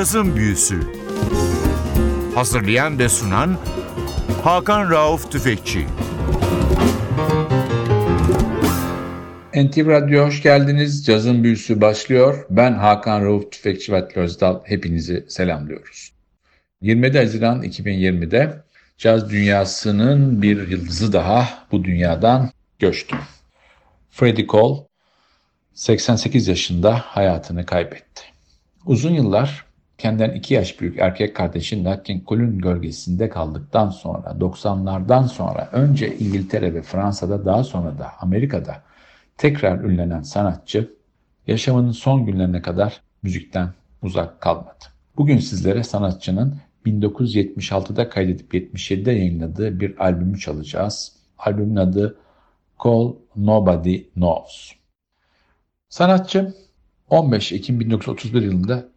Cazın Büyüsü Hazırlayan ve sunan Hakan Rauf Tüfekçi NTV Radyo hoş geldiniz. Cazın Büyüsü başlıyor. Ben Hakan Rauf Tüfekçi ve Özdal. Hepinizi selamlıyoruz. 27 Haziran 2020'de caz dünyasının bir yıldızı daha bu dünyadan göçtü. Freddie Cole 88 yaşında hayatını kaybetti. Uzun yıllar kendinden iki yaş büyük erkek kardeşi Nat Cole'un gölgesinde kaldıktan sonra 90'lardan sonra önce İngiltere ve Fransa'da daha sonra da Amerika'da tekrar ünlenen sanatçı yaşamının son günlerine kadar müzikten uzak kalmadı. Bugün sizlere sanatçının 1976'da kaydedip 77'de yayınladığı bir albümü çalacağız. Albümün adı Call Nobody Knows. Sanatçı 15 Ekim 1931 yılında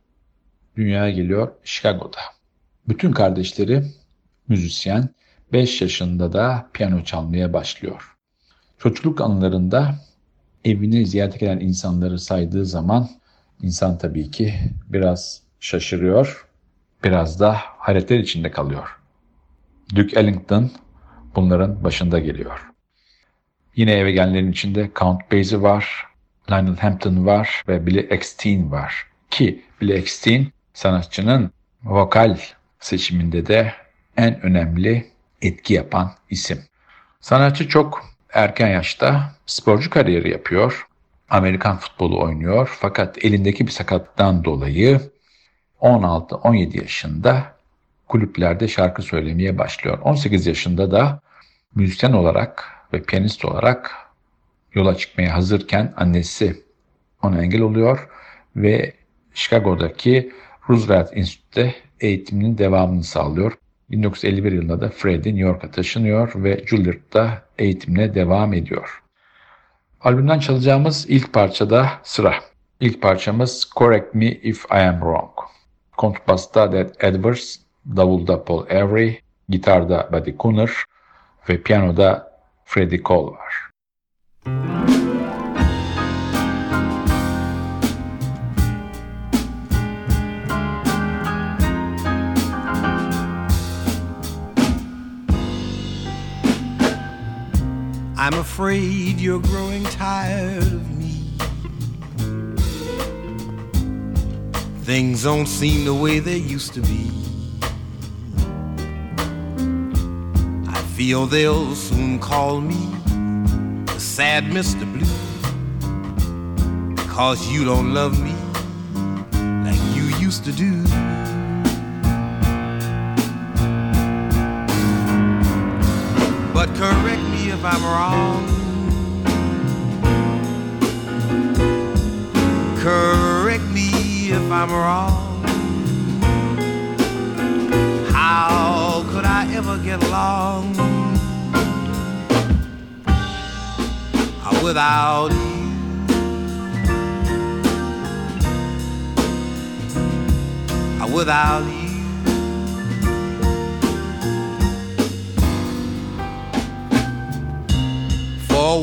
dünyaya geliyor Chicago'da. Bütün kardeşleri müzisyen, 5 yaşında da piyano çalmaya başlıyor. Çocukluk anılarında evini ziyaret gelen insanları saydığı zaman insan tabii ki biraz şaşırıyor, biraz da hayretler içinde kalıyor. Duke Ellington bunların başında geliyor. Yine eve gelenlerin içinde Count Basie var, Lionel Hampton var ve Billy Eckstein var. Ki Billy Eckstein sanatçının vokal seçiminde de en önemli etki yapan isim. Sanatçı çok erken yaşta sporcu kariyeri yapıyor. Amerikan futbolu oynuyor fakat elindeki bir sakatlıktan dolayı 16-17 yaşında kulüplerde şarkı söylemeye başlıyor. 18 yaşında da müzisyen olarak ve piyanist olarak yola çıkmaya hazırken annesi ona engel oluyor ve Chicago'daki Roosevelt Institute'de eğitiminin devamını sağlıyor. 1951 yılında da Freddie New York'a taşınıyor ve Juilliard'da eğitimine devam ediyor. Albümden çalacağımız ilk parçada sıra. İlk parçamız Correct Me If I Am Wrong. Kontrbasta Dead Edwards, davulda Paul Avery, gitarda Buddy Cooner ve piyanoda Freddie Cole var. I'm afraid you're growing tired of me. Things don't seem the way they used to be. I feel they'll soon call me the sad Mr. Blue because you don't love me like you used to do. But correct I'm wrong. Correct me if I'm wrong. How could I ever get along without you? Without you.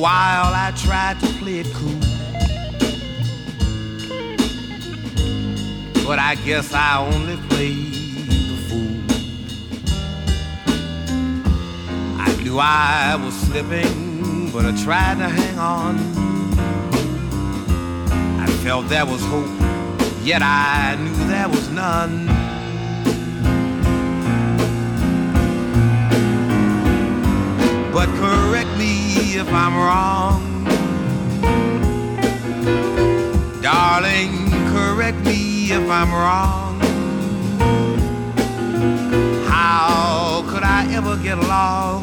While I tried to play it cool. But I guess I only played the fool. I knew I was slipping, but I tried to hang on. I felt there was hope, yet I knew there was none. But correct me if I'm wrong. Darling, correct me if I'm wrong. How could I ever get along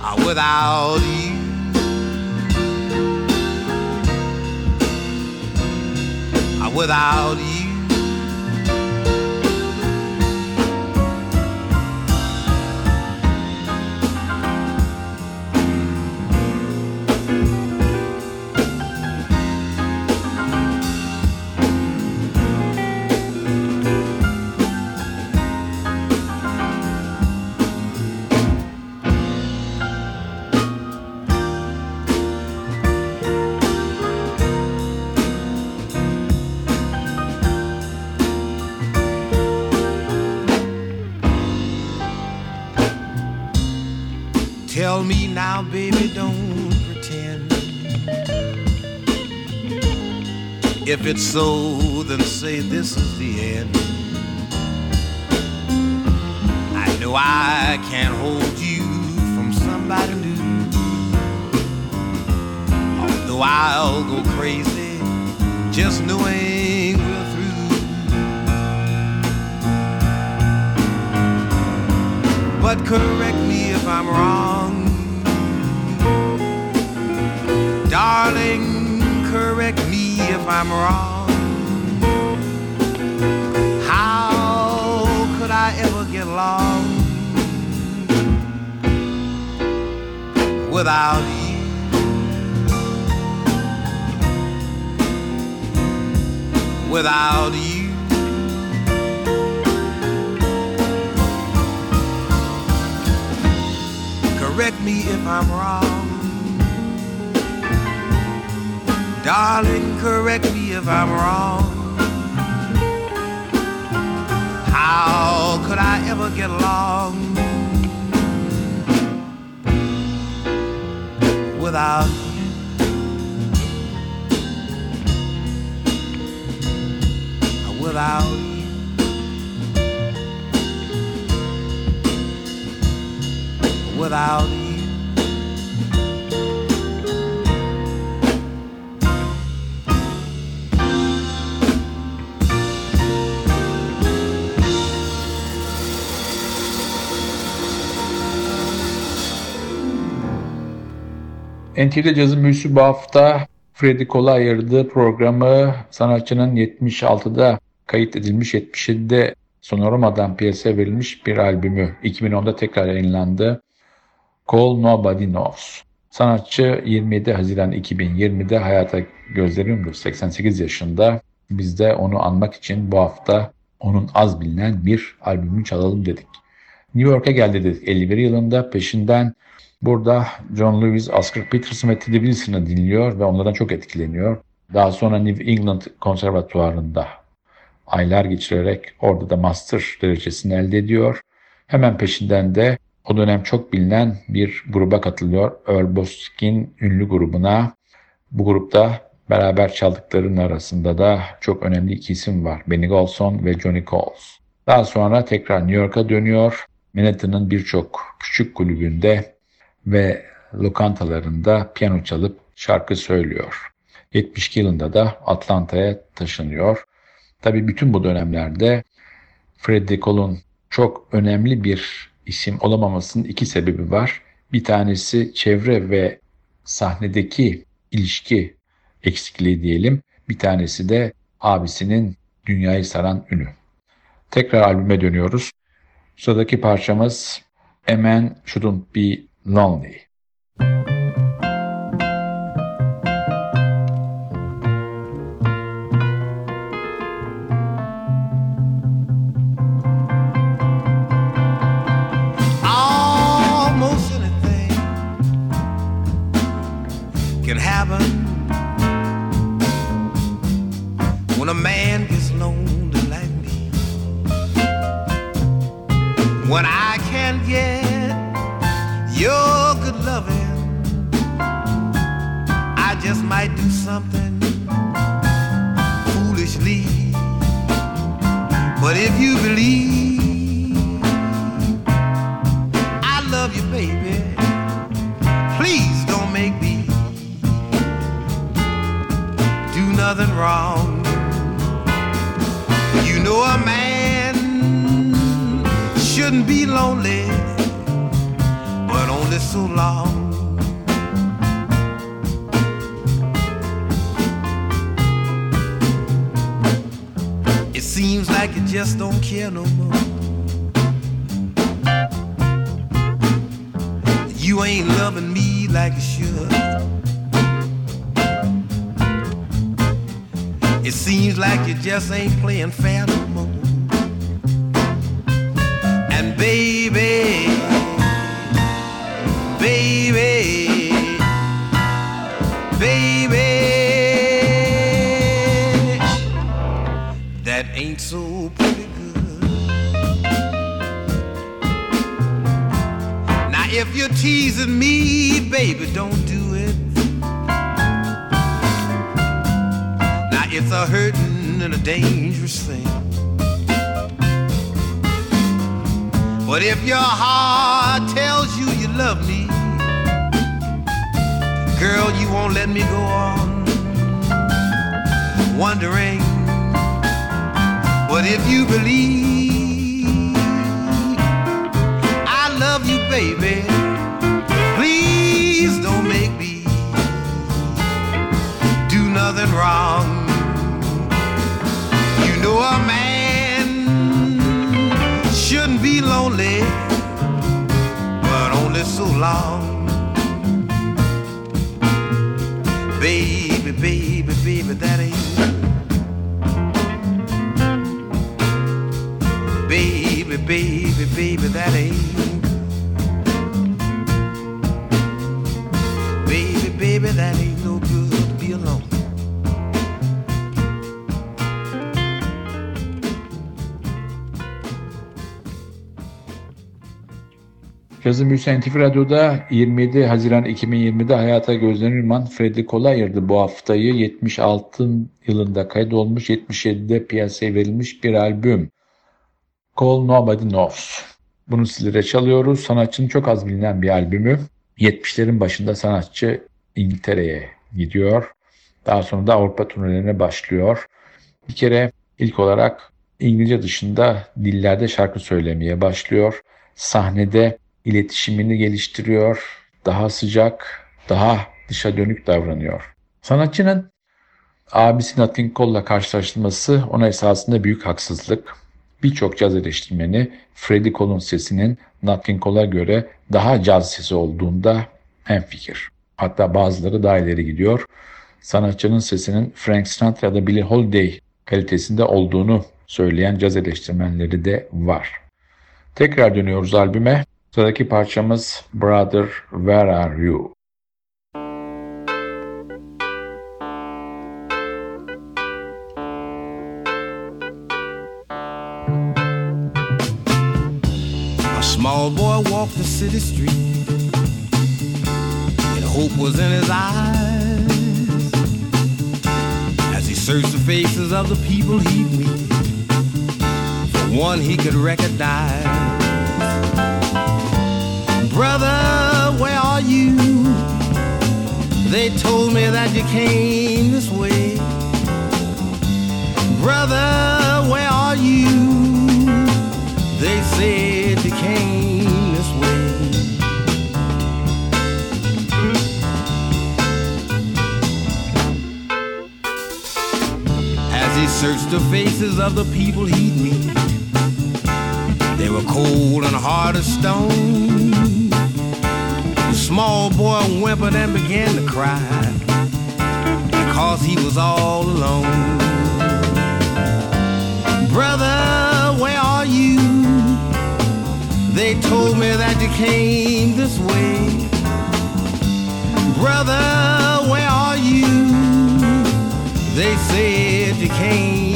uh, without you? Uh, without you. Baby, don't pretend. If it's so, then say this is the end. I know I can't hold you from somebody new. Although I'll go crazy just knowing we're through. But correct me if I'm wrong. Darling, correct me if I'm wrong. How could I ever get along without you? Without you. Correct me if I'm wrong. Darling, correct me if I'm wrong. How could I ever get along without you? Without you. Without you. NTV Cazın Büyüsü bu hafta Freddy Cole'a ayırdığı programı sanatçının 76'da kayıt edilmiş 77'de Sonoruma'dan piyasaya verilmiş bir albümü 2010'da tekrar yayınlandı. Call Nobody Knows. Sanatçı 27 Haziran 2020'de hayata gözleri yumdu. 88 yaşında. Biz de onu anmak için bu hafta onun az bilinen bir albümünü çalalım dedik. New York'a geldi dedik 51 yılında. Peşinden burada John Lewis, Oscar Peterson ve Teddy Wilson'ı dinliyor ve onlardan çok etkileniyor. Daha sonra New England Konservatuvarı'nda aylar geçirerek orada da master derecesini elde ediyor. Hemen peşinden de o dönem çok bilinen bir gruba katılıyor. Earl Boskin ünlü grubuna. Bu grupta beraber çaldıklarının arasında da çok önemli iki isim var. Benny Golson ve Johnny Coles. Daha sonra tekrar New York'a dönüyor. Manhattan'ın birçok küçük kulübünde ve lokantalarında piyano çalıp şarkı söylüyor. 72 yılında da Atlanta'ya taşınıyor. Tabii bütün bu dönemlerde Freddie Cole'un çok önemli bir isim olamamasının iki sebebi var. Bir tanesi çevre ve sahnedeki ilişki eksikliği diyelim. Bir tanesi de abisinin dünyayı saran ünü. Tekrar albüme dönüyoruz. Sıradaki parçamız A Man Shouldn't Be Lonely. Almost just might do something foolishly. But if you believe I love you, baby. Please don't make me do nothing wrong. You know a man shouldn't be lonely, but only so long. Seems like you just don't care no more. You ain't loving me like you should. It seems like you just ain't playing fair no more. And baby, ain't so pretty good. Now if you're teasing me, baby, don't do it. Now it's a hurting and a dangerous thing. But if your heart tells you you love me, girl, you won't let me go on wondering. But if you believe Büyüsü NTV Radyo'da 27 Haziran 2020'de hayata gözlenilman Freddie Cole ayırdı bu haftayı. 76 yılında kaydolmuş, 77'de piyasaya verilmiş bir albüm. Call Nobody Knows. Bunu sizlere çalıyoruz. Sanatçının çok az bilinen bir albümü. 70'lerin başında sanatçı İngiltere'ye gidiyor. Daha sonra da Avrupa turnelerine başlıyor. Bir kere ilk olarak İngilizce dışında dillerde şarkı söylemeye başlıyor. Sahnede iletişimini geliştiriyor. Daha sıcak, daha dışa dönük davranıyor. Sanatçının abisi Nat Cole'la karşılaştırması ona esasında büyük haksızlık. Birçok caz eleştirmeni Freddie Cole'un sesinin Nat King Cole'a göre daha caz sesi olduğunda hemfikir. Hatta bazıları daha ileri gidiyor. Sanatçının sesinin Frank Sinatra ya da Billie Holiday kalitesinde olduğunu söyleyen caz eleştirmenleri de var. Tekrar dönüyoruz albüme. Sıradaki parçamız Brother Where Are You? A small boy walked the city street, and hope was in his eyes as he searched the faces of the people he'd meet. For one he could recognize. Brother, where are you? They told me that you came this way. Brother, where are you? They said you came this way. As he searched the faces of the people he'd meet, were cold and hard as stone. The small boy whimpered and began to cry because he was all alone. Brother, where are you? They told me that you came this way. Brother, where are you? They said you came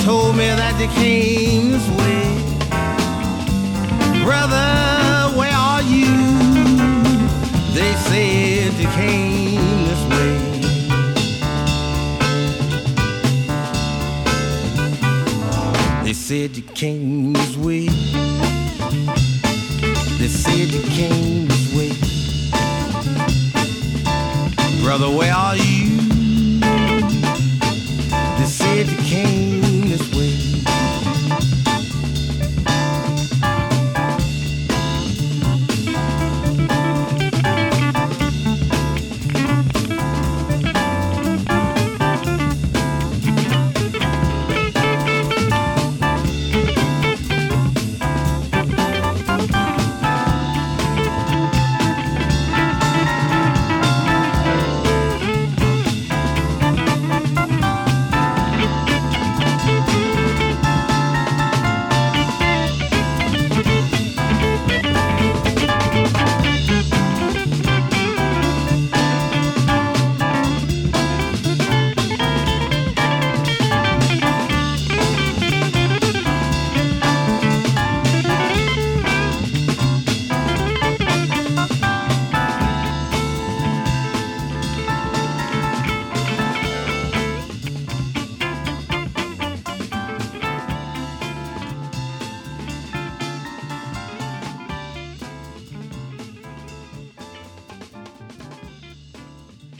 Told me that you came this way. Brother, where are you? They said you came this way. They said you came this way. They said you came this way. Brother, where are you? They said you came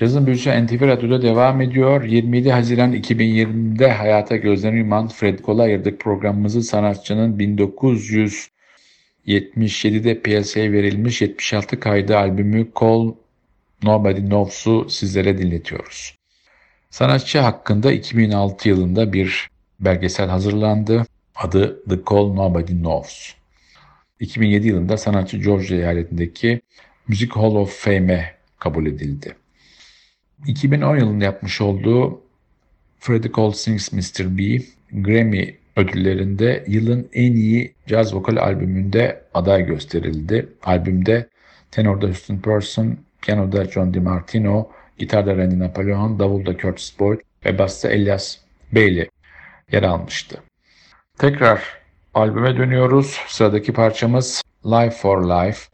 Cazın Büyüsü NTV Radyo'da devam ediyor. 27 Haziran 2020'de hayata gözlerini yuman Fred Cole'a ayırdık programımızı sanatçının 1977'de piyasaya verilmiş 76 kaydı albümü Call Nobody Knows'u sizlere dinletiyoruz. Sanatçı hakkında 2006 yılında bir belgesel hazırlandı. Adı The Call Nobody Knows. 2007 yılında sanatçı Georgia eyaletindeki Music Hall of Fame'e kabul edildi. 2010 yılında yapmış olduğu Freddie Cole Sings Mr. B Grammy ödüllerinde yılın en iyi caz vokal albümünde aday gösterildi. Albümde tenorda Houston Person, piyanoda John DiMartino, gitarda Randy Napoleon, davulda Curtis Boyd ve basta Elias Bailey yer almıştı. Tekrar albüme dönüyoruz. Sıradaki parçamız Life for Life.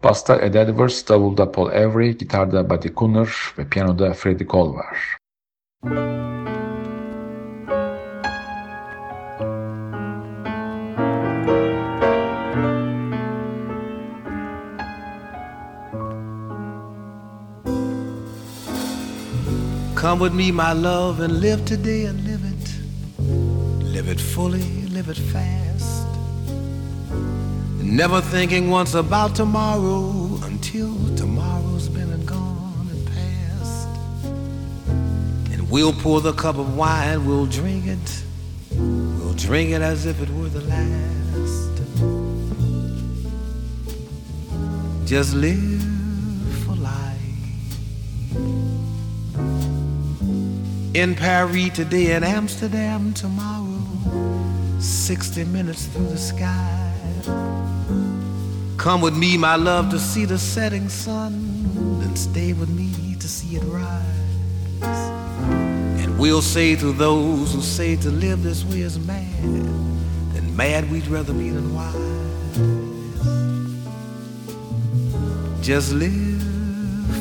Basta Ed Edwards, davulda Paul Avery, gitarda Buddy Cooner ve piyanoda Freddie Cole var. Come with me, my love, and live today and live it. Live it fully, live it fast. Never thinking once about tomorrow until tomorrow's been and gone and past. And we'll pour the cup of wine, we'll drink it. We'll drink it as if it were the last. Just live for life. In Paris today in Amsterdam tomorrow. 60 minutes through the sky. Come with me, my love, to see the setting sun. and stay with me to see it rise. And we'll say to those who say to live this way is mad, then mad we'd rather be than wise. Just live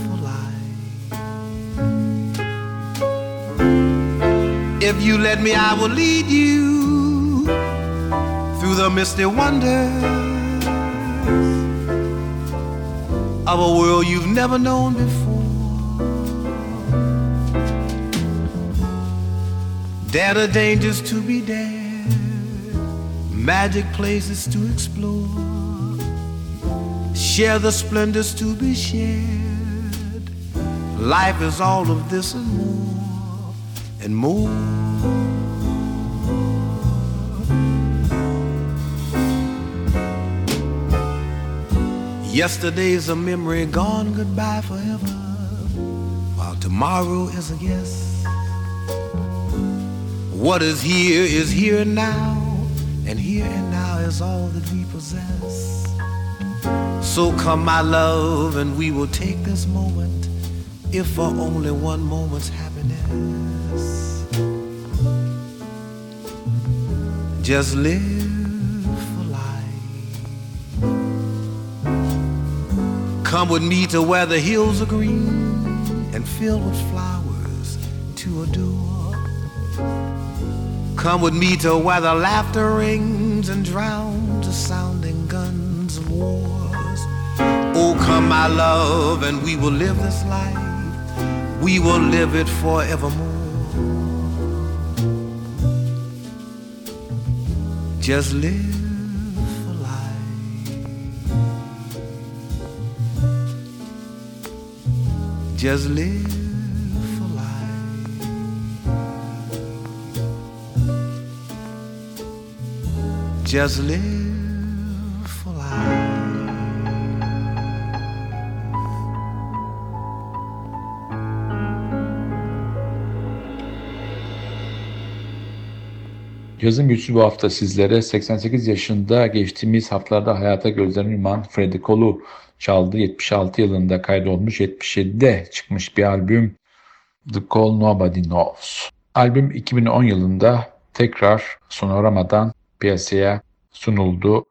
for life. If you let me, I will lead you through the misty wonders of a world you've never known before. Dare the dangers to be dared, magic places to explore. Share the splendors to be shared. Life is all of this and more, and more. Yesterday's a memory gone goodbye forever, while tomorrow is a guess. What is here is here and now, and here and now is all that we possess. So come, my love, and we will take this moment, if for only one moment's happiness. Just live Come with me to where the hills are green and filled with flowers to adore. Come with me to where the laughter rings and drowns the sounding guns of wars. Oh, come, my love, and we will live this life. We will live it forevermore. Just live Just live for life. Just live Yazın büyüsü bu hafta sizlere 88 yaşında geçtiğimiz haftalarda hayata gözlerini yuman Freddie Cole'u çaldı. 76 yılında kaydolmuş, 77'de çıkmış bir albüm The Call Nobody Knows. Albüm 2010 yılında tekrar Sonorama'dan piyasaya sunuldu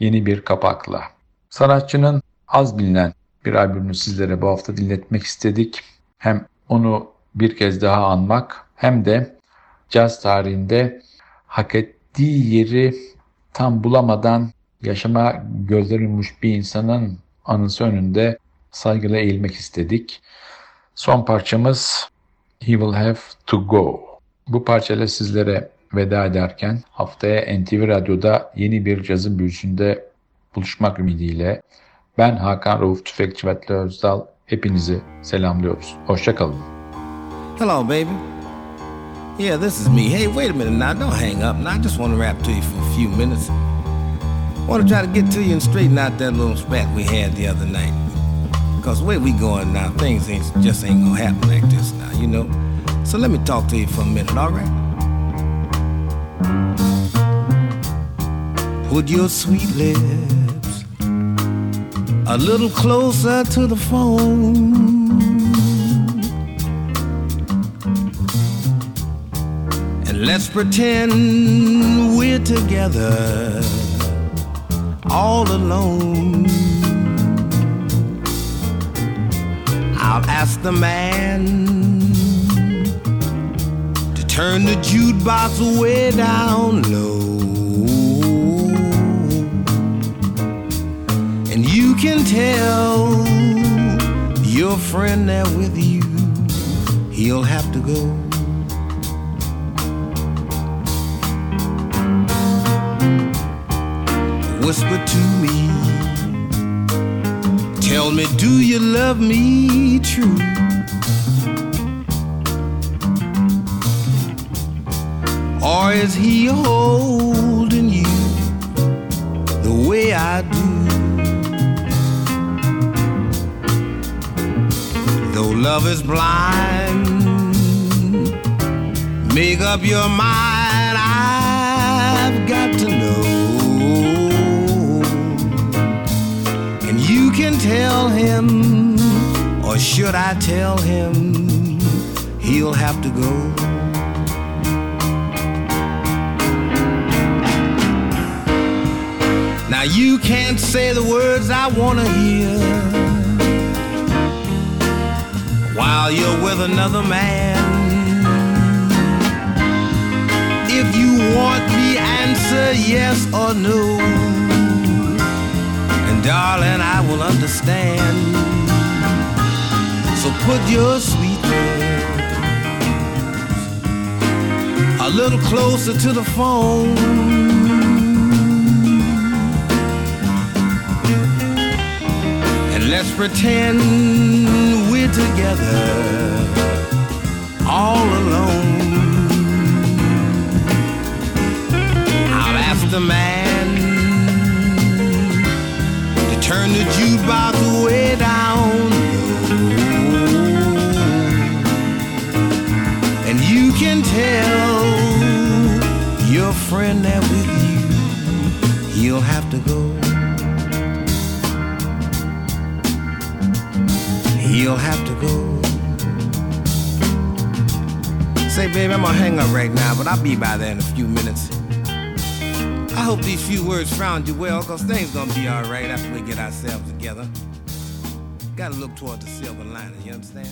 yeni bir kapakla. Sanatçının az bilinen bir albümünü sizlere bu hafta dinletmek istedik. Hem onu bir kez daha anmak hem de caz tarihinde hak ettiği yeri tam bulamadan yaşama gözleri yummuş bir insanın anısı önünde saygıyla eğilmek istedik. Son parçamız He Will Have To Go. Bu parçayla sizlere veda ederken haftaya NTV Radyo'da yeni bir cazın büyüsünde buluşmak ümidiyle ben Hakan Rauf Tüfekçi Özdal hepinizi selamlıyoruz. Hoşçakalın. Hello, baby. Yeah, this is me. Hey, wait a minute now. Don't hang up. Now, I just want to rap to you for a few minutes. I want to try to get to you and straighten out that little spat we had the other night. Because the way we going now, things ain't just ain't gonna happen like this now, you know. So let me talk to you for a minute, all right? Put your sweet lips a little closer to the phone. Let's pretend we're together all alone. I'll ask the man to turn the jukebox way down low. And you can tell your friend there with you, he'll have to go. Whisper to me. Tell me, do you love me true? Or is he holding you the way I do? Though love is blind, make up your mind. I've got to tell him, or should I tell him, he'll have to go. Now you can't say the words I wanna hear while you're with another man. If you want the answer yes or no understand. So put your sweet lips a little closer to the phone. And let's pretend we're together all alone. I'll ask the man Turn the jukebox way down low. And you can tell your friend that with you, he'll have to go. He'll have to go. Say, baby, I'm gonna hang up right now, but I'll be by there in a few minutes. Hope these few words found you well, cause things gonna be alright after we get ourselves together. Gotta look toward the silver lining, you understand?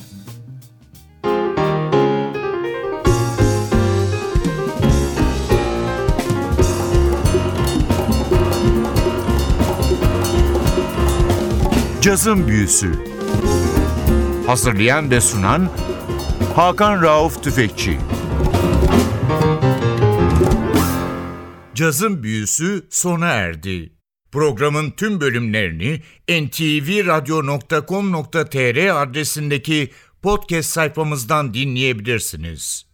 Cazın Büyüsü Hazırlayan ve sunan Hakan Rauf Tüfekçi Cazın Büyüsü sona erdi. Programın tüm bölümlerini ntvradio.com.tr adresindeki podcast sayfamızdan dinleyebilirsiniz.